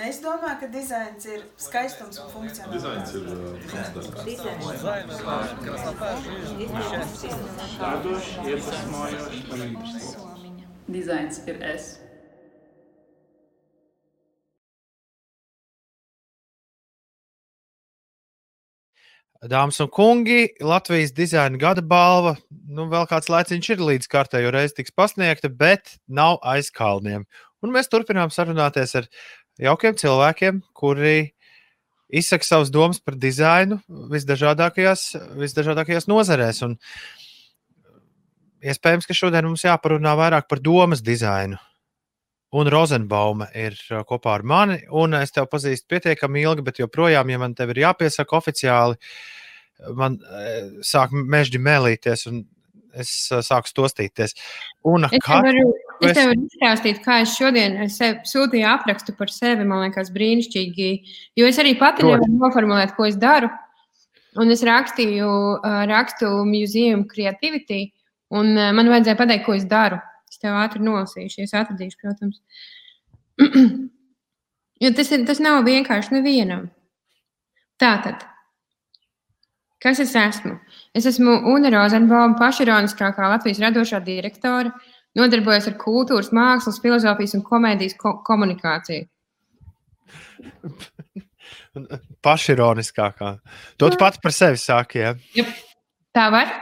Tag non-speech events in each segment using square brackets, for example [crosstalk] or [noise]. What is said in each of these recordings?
Es domāju, ka dizains ir skaistums un funkcionāls. Dizains ir es. Dāmas un kungi, Latvijas dizaina gada balva. Nu, vēl kāds laiciņš ir līdz kārtējo reizi tiks pasniegta, bet nav aiz kalniem. Un mēs turpinām sarunāties ar jaukiem cilvēkiem, kuri izsaka savas domas par dizainu visdažādākajās, visdažādākajās nozarēs. Un iespējams, ka šodien mums jāparunā vairāk par domas dizainu. Un Rozenbauma ir uh, kopā ar mani, un es tevi pazīstu pietiekami ilgi, bet joprojām, ja man te ir jāpiesaka oficiāli, man uh, sāk mežģi mēlīties, un es uh, sāku stostīties. Un Es tev varu, es tev varu izstāstīt, kā es šodien sev sūtīju aprakstu par sevi. Man liekas, brīnišķīgi. Jo es arī pati nevaru noformulēt, ko es daru. Un es rakstīju, uh, rakstu Museum Creativity, un uh, man vajadzēja pateikt, ko es daru. Es tev ātri nolasīšu, ja es atradīšu, protams. [clears throat] jo tas, ir, tas nav vienkārši nevienam. Tātad, kas es esmu? Es esmu Una Rozenbauma, pašironiskākā Latvijas radošā direktore, nodarbojos ar kultūras, mākslas, filozofijas un komēdijas ko komunikāciju. [laughs] pašironiskākā. To tu pats par sevi sāki. Ja? Tā var?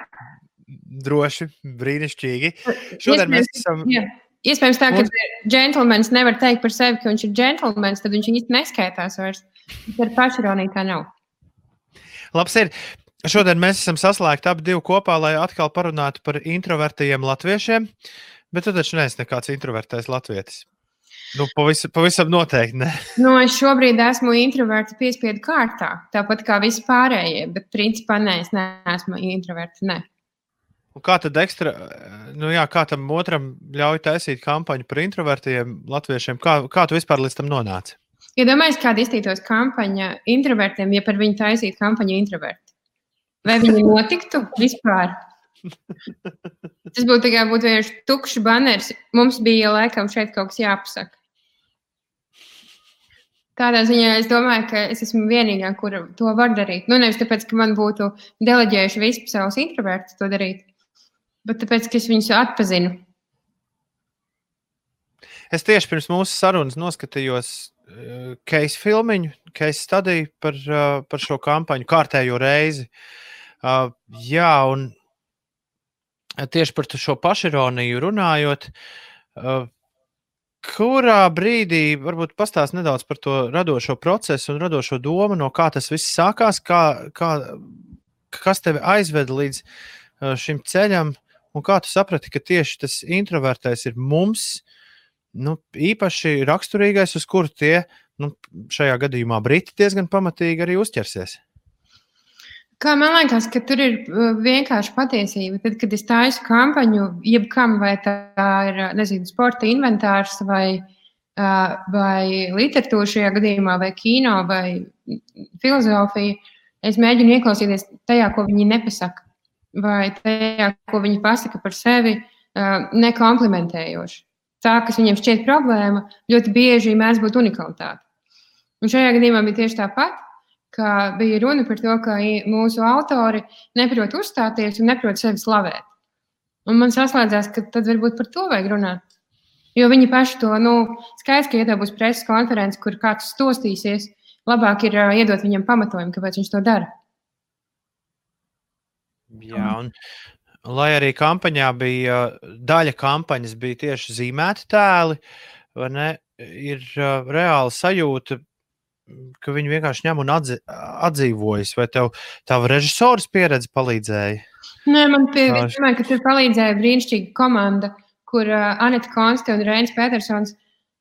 Droši, brīnišķīgi. Šodien mēs esam. Jā. Iespējams, tā, ka Mums- džentlmenis nevar teikt par sevi, ka viņš ir džentlmenis, tad viņš īsti neskaitās vairs. Bet ar pašironiju tā nav. Labs ir. Šodien mēs esam saslēgti abi divi kopā, lai atkal parunātu par introvertajiem latviešiem. Bet tu taču neesi nekāds introvertais latvietis. Nu, pavisam, pavisam noteikti. Ne. [laughs] Nu, es šobrīd esmu introverts piespiedu kārtā, tāpat kā visi pārējie, bet principā nē, es neesmu introverts. Ne. Un kā tad ekstra, nu jā, kā tam otram ļauj taisīt kampaņu par introvertiem latviešiem? Kā, kā tu vispār līdz tam nonāci? Iedomājieties, kāda iztītos kampaņa introvertiem, ja par viņu taisītu kampaņu introverti. Vai viņi notiktu vispār? Tas būtu tikai būt vienkārši tukšs banners. Mums bija laikam šeit kaut kas jāpasaka. Tādā ziņā es domāju, ka es esmu vienīgā, kur to var darīt. Nu, nevis tāpēc, ka man būtu deleģējuši visi savus introvertus to darīt, bet tāpēc, ka es viņus atpazinu. Es tieši pirms mūsu sarunas noskatījos uh, case filmiņu, case studiju par, uh, par šo kampaņu kārtējo reizi. Uh, jā, un tieši par šo pašironiju runājot, uh, kurā brīdī varbūt pastāst nedaudz par to radošo procesu un radošo domu, no kā tas viss sākās, kā, kā, kas tevi aizveda līdz uh, šim ceļam, un kā tu saprati, ka tieši tas introvertais ir mums nu, īpaši raksturīgais, uz kuru tie nu, šajā gadījumā briti diezgan pamatīgi arī uzķersies. Kā man liekas, ka tur ir uh, vienkārši patiesība. Tad, kad es taisu kampaņu, jebkam, vai tā ir uh, nezinu, sporta inventārs, vai, uh, vai literatūra šajā gadījumā, vai kino, vai filozofija, es mēģinu ieklausīties tajā, ko viņi nepasaka, vai tajā, ko viņi pasaka par sevi, nekomplimentējoši. Tā, kas viņiem šķiet problēma, ļoti bieži mēdz būt unikalitāte. Un šajā gadījumā bija tieši tāpat ka bija runa par to, ka mūsu autori neprot uzstāties un neprot sevi slavēt. Un man saslēdzās, ka tad varbūt par to vajag runāt. Jo viņi paši to, nu, skaidrs, ka, ja tev būs preses konference, kur kāds stostīsies, labāk ir uh, iedot viņam pamatojumu, kāpēc viņš to dara. Jā, un, lai arī kampaņā bija daļa kampaņas, bija tieši zīmēti tēli, ne, ir uh, reāla sajūta, ka viņi vienkārši ņem un atzi, atdzīvojas. Vai tev tā režisors pieredze palīdzēja? Nē, man ka tur palīdzēja brīnišķīga komanda, kur uh, Anita Konste un Reinis Petersons.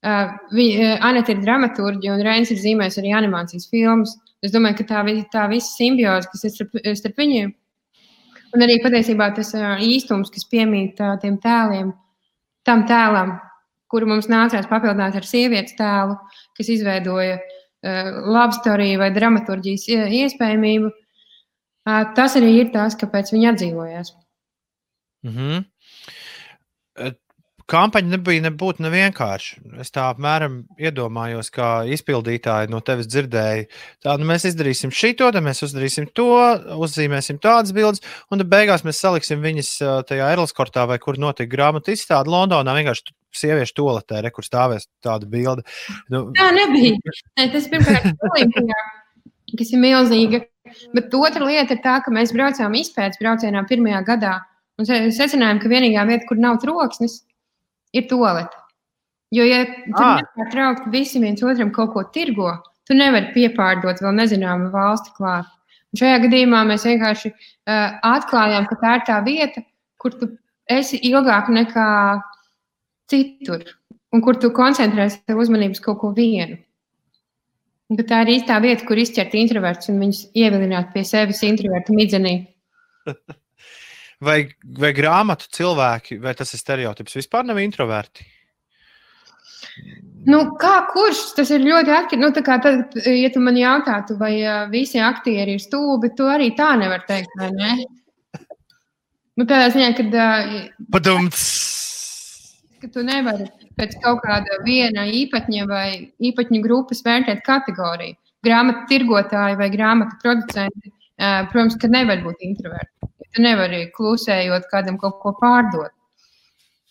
Uh, vi, uh, Anita ir dramaturgi un Reinis ir zīmējis arī animācijas filmas. Es domāju, ka tā, tā visa simbioze, kas ir starp, starp viņiem, un arī patiesībā tas uh, īstums, kas piemīt uh, tiem tēliem, tam tēlam, kuru mums nācās papildināt ar sievietes tēlu, kas izveidoja uh, labu storiju vai dramaturģijas ie- iespējamību. Tas arī ir tas, kāpēc viņi atdzīvojās. Mhm. Kampaņa nebija nebūtu nevienkārša. Es tā apmēram iedomājos, kā izpildītāji no tevis dzirdēju. Tā, nu mēs izdarīsim šito, tad mēs uzdarīsim to, uzzīmēsim tādas bildes, un tad beigās mēs saliksim viņas tajā Erlskortā vai kur notika grāmatu izstāde Londonā. Vienkārši sieviešu toaletē, re, kur stāvēs tāda bilde. Nu, tā nebija. Ne, tas pirmkārt Olimpijā, kas ir milzīga. Bet otra lieta ir tā, ka mēs braucām izpētes braucienā pirmajā gadā. Un secinājām, ka vienīgā vieta, kur nav troksnis, ir tolete. Jo, ja tur ah. nepārtraukti visi viens otram kaut ko tirgo, tu nevari piepārdot vēl nezināmu valsti klāt. Un šajā gadījumā mēs vienkārši uh, atklājām, ka tā ir tā vieta, kur tu esi ilgāk nekā citur, un kur tu koncentrēsi savu uzmanību uz kaut ko vienu. Un tā ir īstā vieta, kur izķert introverts un viņus ievilināt pie sevis introverta midzenī. [laughs] Vai, vai grāmatu cilvēki, vai tas ir stereotips, vispār nav introverti? Nu, kā kurš? Tas ir ļoti atkarīgs. Nu, tad, ja tu man jautātu, vai uh, visi aktieri ir stūbi, tu arī tā nevar teikt, vai ne? Nu, tādā ziņā, kad. Uh, Padumts! Ka tu nevari pēc kaut kāda viena īpatņa vai īpatņu grupas vērtēt kategoriju. Grāmatu tirgotāji vai grāmatu producenti, uh, protams, ka nevar būt introverti. Tu nevari klusējot kādam kaut ko pārdot.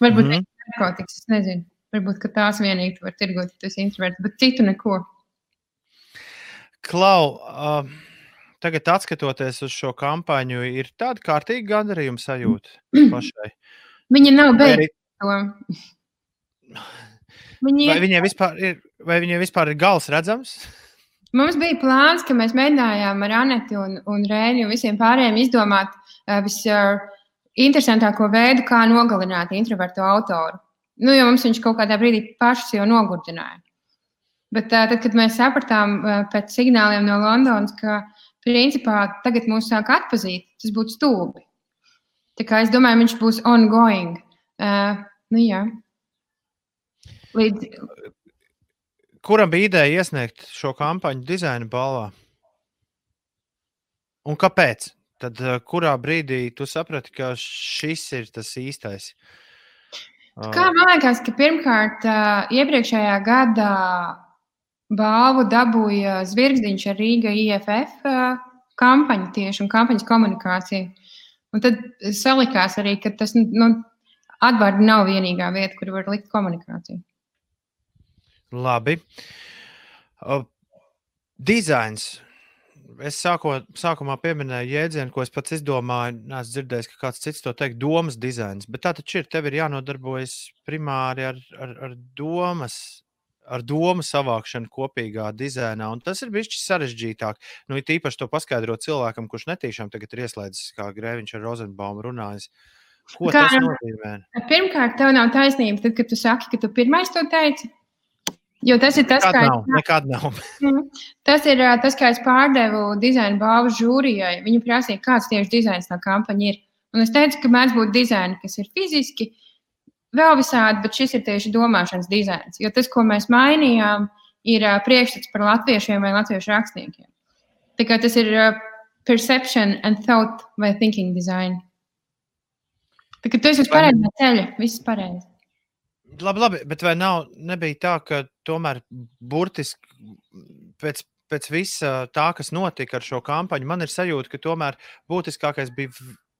Varbūt mm -hmm. narkotikas, es nezinu. Varbūt tās vienīgi var tirgot, ja tas ir introverts, bet citu neko. Klau, uh, tagad skatoties uz šo kampaņu, ir tāda kārtīga gandarījuma sajūta [clears throat] pašai. Viņa nav beigusi. [laughs] Viņa vai, viņai vispār ir, vai viņai vispār ir gals redzams? Mums bija plāns, ka mēs mēģinājām ar Aneti un, un Rēnu un visiem pārējiem izdomāt visinteresantāko veidu, kā nogalināt introvertu autoru. Nu, jo mums viņš kaut kādā brīdī pašs jau nogurdināja. Bet tad, kad mēs sapratām pēc signāliem no Londonas, ka principā tagad mūs sāk atpazīt, tas būtu stulbi. Tā kā es domāju, viņš būs ongoing. Uh, nu, jā. Līdz, Kuram bija ideja iesniegt šo kampaņu dizaina balvā? Un kāpēc? Tad kurā brīdī tu saprati, ka šis ir tas īstais? Kā man liekas, ka pirmkārt, iepriekšējā gadā balvu dabūja Zvirgzdiņš ar Rīga IFF kampaņu tieši un kampaņas komunikāciju. Un tad salikās arī, ka tas nu, atbārdi nav vienīgā vieta, kur var likt komunikāciju. Labi. Uh, dizains. Es sāko, sākumā pieminēju jēdzienu, ko es pats izdomāju. Nē, dzirdējis, ka kāds cits to teikt, domas dizains. Bet tā taču ir. Tev ir jānodarbojas primāri ar, ar, ar domas ar domu savākšanu kopīgā dizainā. Un tas ir bijis sarežģītāk. Nu, it īpaši to paskaidrot cilvēkam, kurš netīšām tagad ir ieslēdzis, kā Grēviņš ar Rozenbaumu runājis. Ko kā, tas nozīmē? Pirmkārt, tev nav taisnība, tad, kad tu saki, ka tu pirmais to teici. Jo tas ir tas, nekad kā nav, nekad nav. Mhm. tas ir tas, kā es pārdevu dizaina balvu žūrijai. Viņi prasīja, kāds tieši dizains tā kampaņa ir. Un es teicu, ka mēdz būt dizaini, kas ir fiziski, vēl visādi, bet šis ir tieši domāšanas dizains. Jo tas, ko mēs mainījām, ir priekšstats par latviešiem vai latviešu rakstniekiem. Tā kā tas ir perception and thought vai thinking design. Tā kā tu esi uz pareizā ceļa, viss pareizi. Labi, labi, bet vai nav, nebija tā, ka tomēr burtiski pēc, pēc visa tā, kas notika ar šo kampaņu, man ir sajūta, ka tomēr būtiskākais bija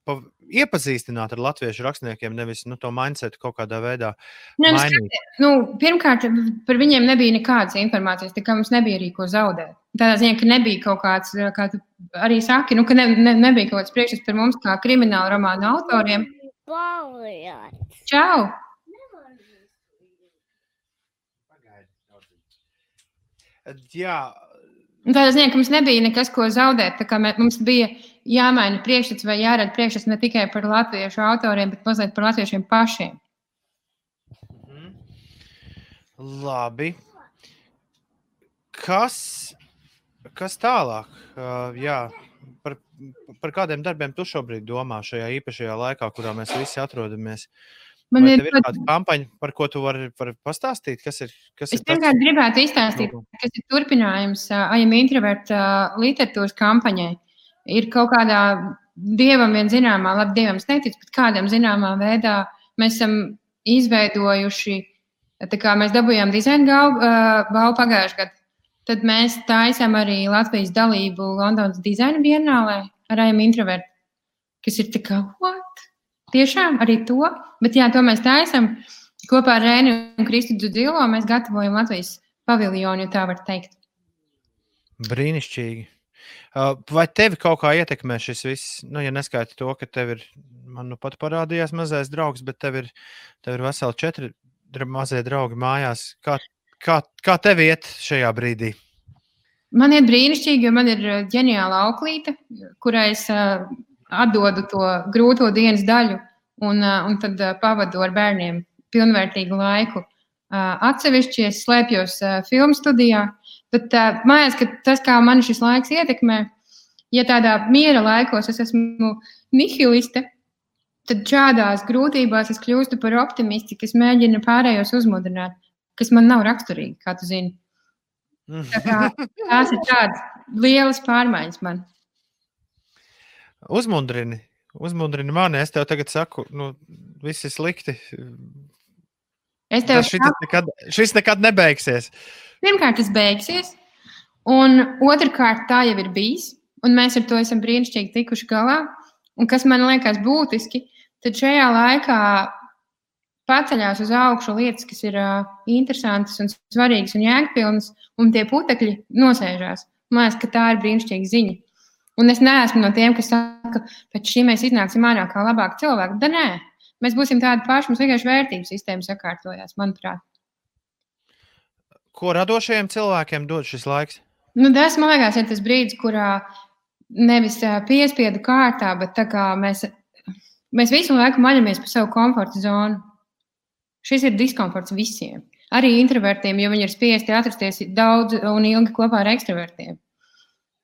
iepazīstināt ar latviešu rakstniekiem, nevis nu, to mindset kaut kādā veidā. Ne, nu, nu, pirmkārt, par viņiem nebija nekādas informācijas, tā kā mums nebija arī ko zaudēt. Tādā ziņā, ka nebija kaut kāds, kā tu arī saki, nu, ka ne, ne, nebija kaut kāds priekšstats par mums kā krimināla romāna autoriem. Čau! Jā. Tādā ziņā, ka mums nebija nekas, ko zaudēt. Mums bija jāmaina priekšstats vai jārada priekšstats ne tikai par latviešu autoriem, bet mazliet par latviešiem pašiem. Mhm. Labi. Kas, kas tālāk? Uh, jā, par, par kādiem darbiem tu šobrīd domā šajā īpašajā laikā, kurā mēs visi atrodamies? Uh, Man Vai ir, ir kāda kampaņa, par ko tu vari, vari pastāstīt? Kas ir, kas es vienkārši gribētu izstāstīt, kas ir turpinājums AIM introverta literatūras kampaņai. Ir kaut kādā dievam vien zināmā, labi, dievam es neticu, bet kādam zināmā veidā mēs esam izveidojuši, tā kā mēs dabūjām dizaina galvu, balvu pagājušajā gadā, tad mēs taisām arī Latvijas dalību Londonas dizaina vienālē ar AIM introvertu, kas ir tā kā, what? Tiešām arī to, bet jā, to mēs taisām kopā ar Rēnu un Kristu Dzilo. Mēs gatavojam Latvijas paviljonu, ja tā var teikt. Brīnišķīgi. Vai tevi kaut kā ietekmē šis viss? Nu, ja neskaita to, ka tev ir, man nu pat parādījās mazais draugs, bet tev ir, tev ir veseli četri mazie draugi mājās. Kā, kā, kā tev iet šajā brīdī? Man ir brīnišķīgi, jo man ir ģeniāla auklīte, kurai es uh, atdodu to grūto dienas daļu un, uh, un tad uh, pavadu ar bērniem pilnvērtīgu laiku. Uh, atsevišķi es slēpjos filmu studijā, tad liekas, ka tas, kā man šis laiks ietekmē, ja tādā miera laikos es esmu nihiliste, tad šādās grūtībās es kļūstu par optimisti, kas mēģina pārējos uzmundrināt, kas man nav raksturīgi, kā tu zini. Tā kā, tās ir tādas lielas pārmaiņas man. Uzmundrini, uzmundrini mani. Es tev tagad saku, nu, viss ir slikti. Es tev šis nekad, šis nekad nebeigsies. Pirmkārt, tas beigsies. Un otrkārt, tā jau ir bijis. Un mēs ar to esam brīnišķīgi tikuši galā. Un kas man liekas būtiski, tad šajā laikā paceļās uz augšu lietas, kas ir uh, interesantas un svarīgas un jēgpilnas, un tie putekļi nosēžās. Man liekas, ka tā ir brīnišķīga ziņa. Un es neesmu no tiem, kas ka pēc šī mēs iznāksim ārā kā labāki cilvēki. Da, nē, mēs būsim tādi paši, mums vienkārši vērtības sistēma sakārtojās, manuprāt. Ko radošajiem cilvēkiem dod šis laiks? Nu, tas, man liekas, ir tas brīdis, kurā nevis piespiedu kārtā, bet mēs, mēs visu laiku maļamies pa savu komforta zonu. Šis ir diskomforts visiem. Arī introvertiem, jo viņi ir spiesti atrasties daudz un ilgi kopā ar ekstravertiem.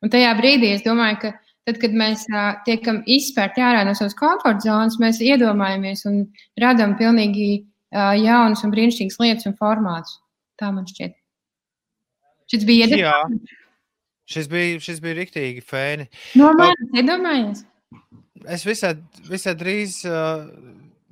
Un tajā brīdī es domāju, ka tad, kad mēs uh, tiekam izspērti ārā no savas komforta zonas, mēs iedomājamies un radām pilnīgi uh, jaunas un brīnišķīgas lietas un formātus. Tā man šķiet. Šis bija iedarbs. Šis bija, šis bija riktīgi fēni. No manis, iedomājies. Es visai, visai drīz uh,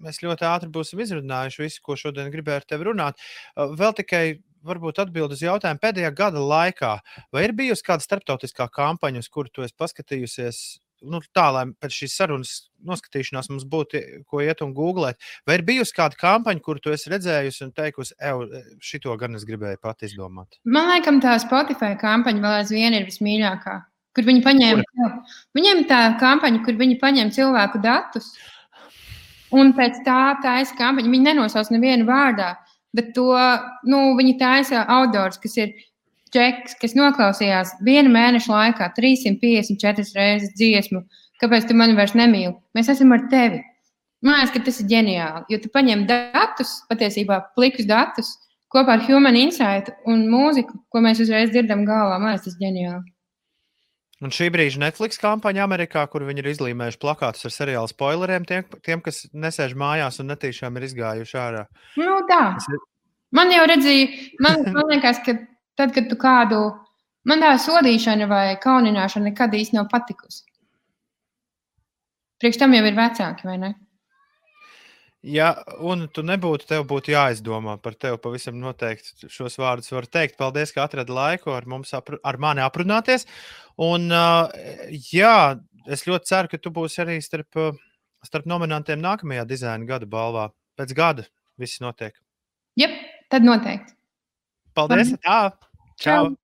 mēs ļoti ātri būsim izrunājuši visu, ko šodien gribēju ar tevi runāt. Vēl tikai varbūt atbild uz jautājumu pēdējā gada laikā. Vai ir bijusi kāda starptautiskā kampaņa, uz kuru tu esi paskatījusies? Nu, tā, lai pēc šīs sarunas noskatīšanās mums būtu ko iet un googlēt. Vai ir bijusi kāda kampaņa, kuru tu esi redzējusi un teikusi, šito gan es gribēju pat izdomāt? Man liekas, tā Spotify kampaņa vēl aizvien ir vismīļākā. Kur viņi paņēma, viņiem tā kampaņa, kur viņi paņēma cilvēku datus Un pēc tā taisa kampaņa. Viņi nenosauc nevienu vārdā, bet to nu, viņi taisa autors, kas ir čeks, kas noklausījās vienu mēnešu laikā 354 reizes dziesmu. Kāpēc tu mani vairs nemīli? Mēs esam ar tevi. Man liekas, ka tas ir ģeniāli. Jo tu paņem datus, patiesībā plikus datus, kopā ar Human Insight un mūziku, ko mēs uzreiz dzirdam galvā. Man liekas, tas ir ģeniāli. Un šī brīža Netflix kampaņa Amerikā, kur viņi ir izlīmējuši plakātus ar seriālu spoileriem, tiem, tiem kas nesēž mājās un netīšām ir izgājuši ārā. Nu, tā. Ir... Man jau redzēja, man, man liekas, ka tad, kad tu kādu, man tā sodīšana vai kaunināšana nekad īsti nav patikusi. Priekš tam jau ir vecāki, vai ne? Ja, un tu nebūtu, tev būtu jāizdomā par tevi. Pavisam noteikti šos vārdus var teikt. Paldies, ka atradi laiku ar, mums, ar mani aprunāties. Un, jā, es ļoti ceru, ka tu būsi arī starp, starp nominantiem nākamajā dizaina gada balvā. Pēc gada viss notiek. Jā, tad noteikti. Paldies! Tā! Čau! Čau.